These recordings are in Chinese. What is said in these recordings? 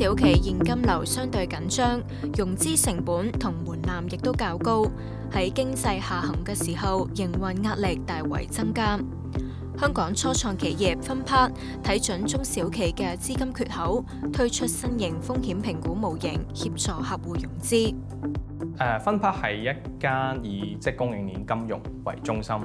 小企现金流相对紧张，融资成本同门槛亦都较高。喺经济下行嘅时候，营运压力大为增加。香港初创企业分批睇准中小企嘅资金缺口，推出新型风险评估模型，协助客户融资。诶，分批系一间以即供应链金融为中心，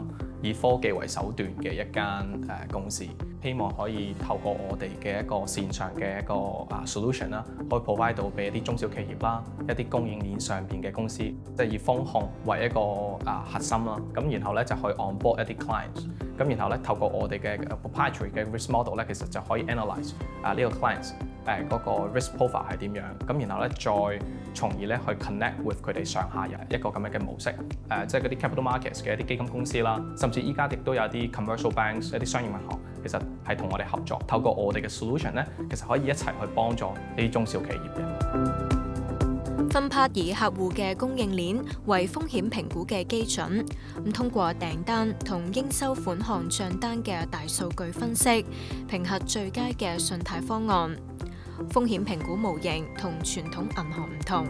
以科技为手段嘅一间诶公司。希望可以透過我哋嘅一個線上嘅一個啊 solution 啦，可以 provide 到俾一啲中小企業啦，一啲供應鏈上邊嘅公司，即係以風控為一個啊核心啦。咁然後咧就可以 onboard 一啲 clients，咁然後咧透過我哋嘅 p r o p r i e t a r y 嘅 risk model 咧，其實就可以 analyse 啊呢個 clients 誒嗰個 risk profile 係點樣。咁然後咧再從而咧去 connect with 佢哋上下一個咁樣嘅模式誒，即係嗰啲 capital markets 嘅一啲基金公司啦，甚至依家亦都有啲 commercial banks 一啲商業銀行。其實係同我哋合作，透過我哋嘅 solution 咧，其實可以一齊去幫助呢啲中小企業嘅。分 part 以客户嘅供應鏈為風險評估嘅基準，咁通過訂單同應收款項账單嘅大數據分析，評核最佳嘅信貸方案。風險評估模型同傳統銀行唔同，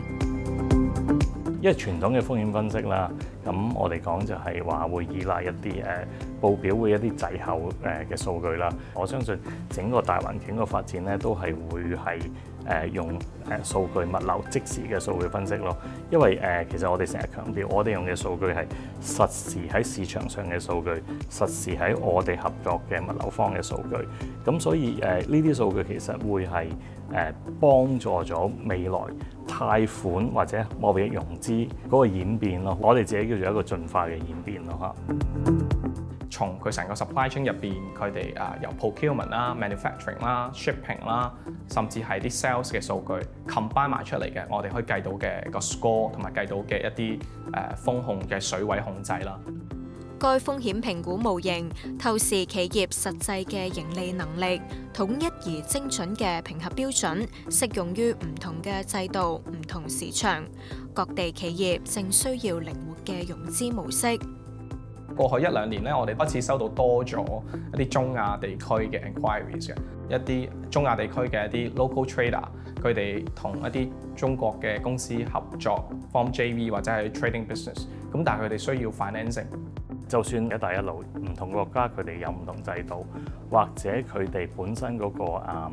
因為傳統嘅風險分析啦。咁我哋講就係話會依賴一啲誒報表会一啲滯後誒嘅數據啦。我相信整個大環境嘅發展咧都係會係誒用誒數據物流即時嘅數據分析咯。因為誒其實我哋成日強調，我哋用嘅數據係實時喺市場上嘅數據，實時喺我哋合作嘅物流方嘅數據。咁所以誒呢啲數據其實會係誒幫助咗未來貸款或者莫易融資嗰個演變咯。我哋自己。做一個進化嘅演變咯，嚇。從佢成個 supply chain 入邊，佢哋啊由 procurement 啦、manufacturing 啦、shipping 啦，甚至係啲 sales 嘅數據 combine 埋出嚟嘅，我哋可以計到嘅個 score，同埋計到嘅一啲誒風控嘅水位控制啦。該風險評估模型透視企業實際嘅盈利能力，統一而精准嘅評核標準，適用於唔同嘅制度、唔同市場各地企業正需要靈活。嘅融資模式，過去一兩年咧，我哋開始收到多咗一啲中亞地區嘅 i n q u i r i e s 嘅一啲中亞地區嘅一啲 local trader，佢哋同一啲中國嘅公司合作 form JV 或者係 trading business，咁但係佢哋需要 financing，就算一帶一路唔同國家，佢哋有唔同制度，或者佢哋本身嗰個啊。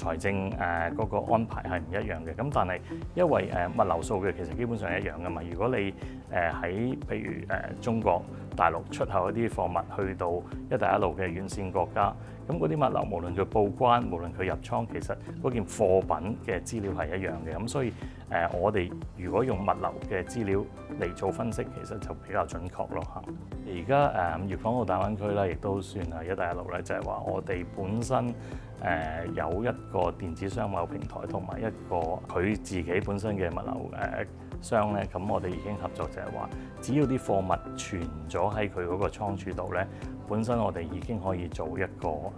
財政誒嗰個安排係唔一樣嘅，咁但係因為誒物流數據其實基本上係一樣嘅嘛。如果你誒喺譬如誒中國大陸出口一啲貨物去到一帶一路嘅遠線國家，咁嗰啲物流無論佢報關，無論佢入倉，其實嗰件貨品嘅資料係一樣嘅。咁所以誒，我哋如果用物流嘅資料嚟做分析，其實就比較準確咯嚇。而家誒粵港澳大灣區咧，亦都算係一帶一路咧，就係話我哋本身誒有一個電子商貿平台，同埋一個佢自己本身嘅物流誒商咧，咁我哋已經合作，就係話只要啲貨物存咗喺佢嗰個倉儲度咧，本身我哋已經可以做一個誒。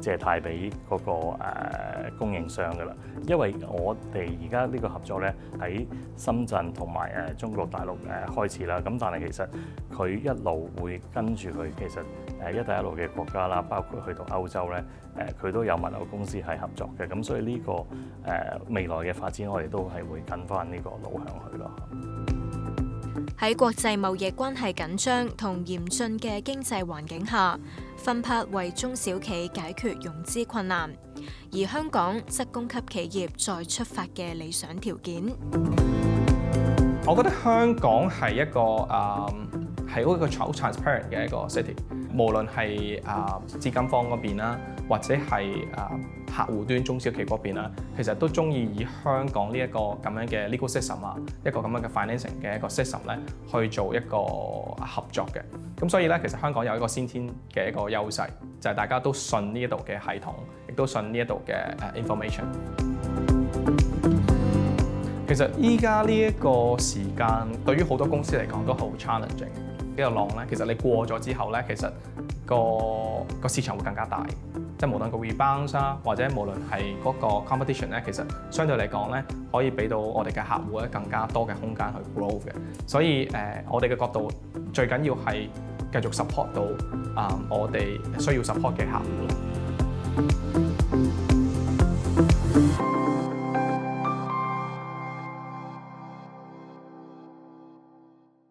借貸俾嗰個供應商㗎啦，因為我哋而家呢個合作咧喺深圳同埋誒中國大陸誒開始啦，咁但係其實佢一路會跟住佢，其實誒一帶一路嘅國家啦，包括去到歐洲咧，誒佢都有物流公司係合作嘅，咁所以呢個誒未來嘅發展，我哋都係會跟翻呢個路向去咯。喺國際貿易關係緊張同嚴峻嘅經濟環境下，分拍為中小企解決融資困難，而香港則供給企業再出發嘅理想條件。我覺得香港係一個啊。係一個 trans transparent 嘅一個 city，無論係啊資金方嗰邊啦，或者係啊客戶端中小企嗰邊啦，其實都中意以香港呢一個咁樣嘅 legal system 啊，一個咁樣嘅 financial 嘅一個 system 咧，去做一個合作嘅。咁所以咧，其實香港有一個先天嘅一個優勢，就係大家都信呢一度嘅系統，亦都信呢一度嘅 information。其實依家呢一個時間，對於好多公司嚟講都好 challenging。呢個浪咧，其實你過咗之後咧，其實個個市場會更加大，即係無論個 rebound 啦，或者無論係嗰個 competition 咧，其實相對嚟講咧，可以俾到我哋嘅客户咧更加多嘅空間去 grow 嘅。所以誒，我哋嘅角度最緊要係繼續 support 到啊，我哋需要 support 嘅客户。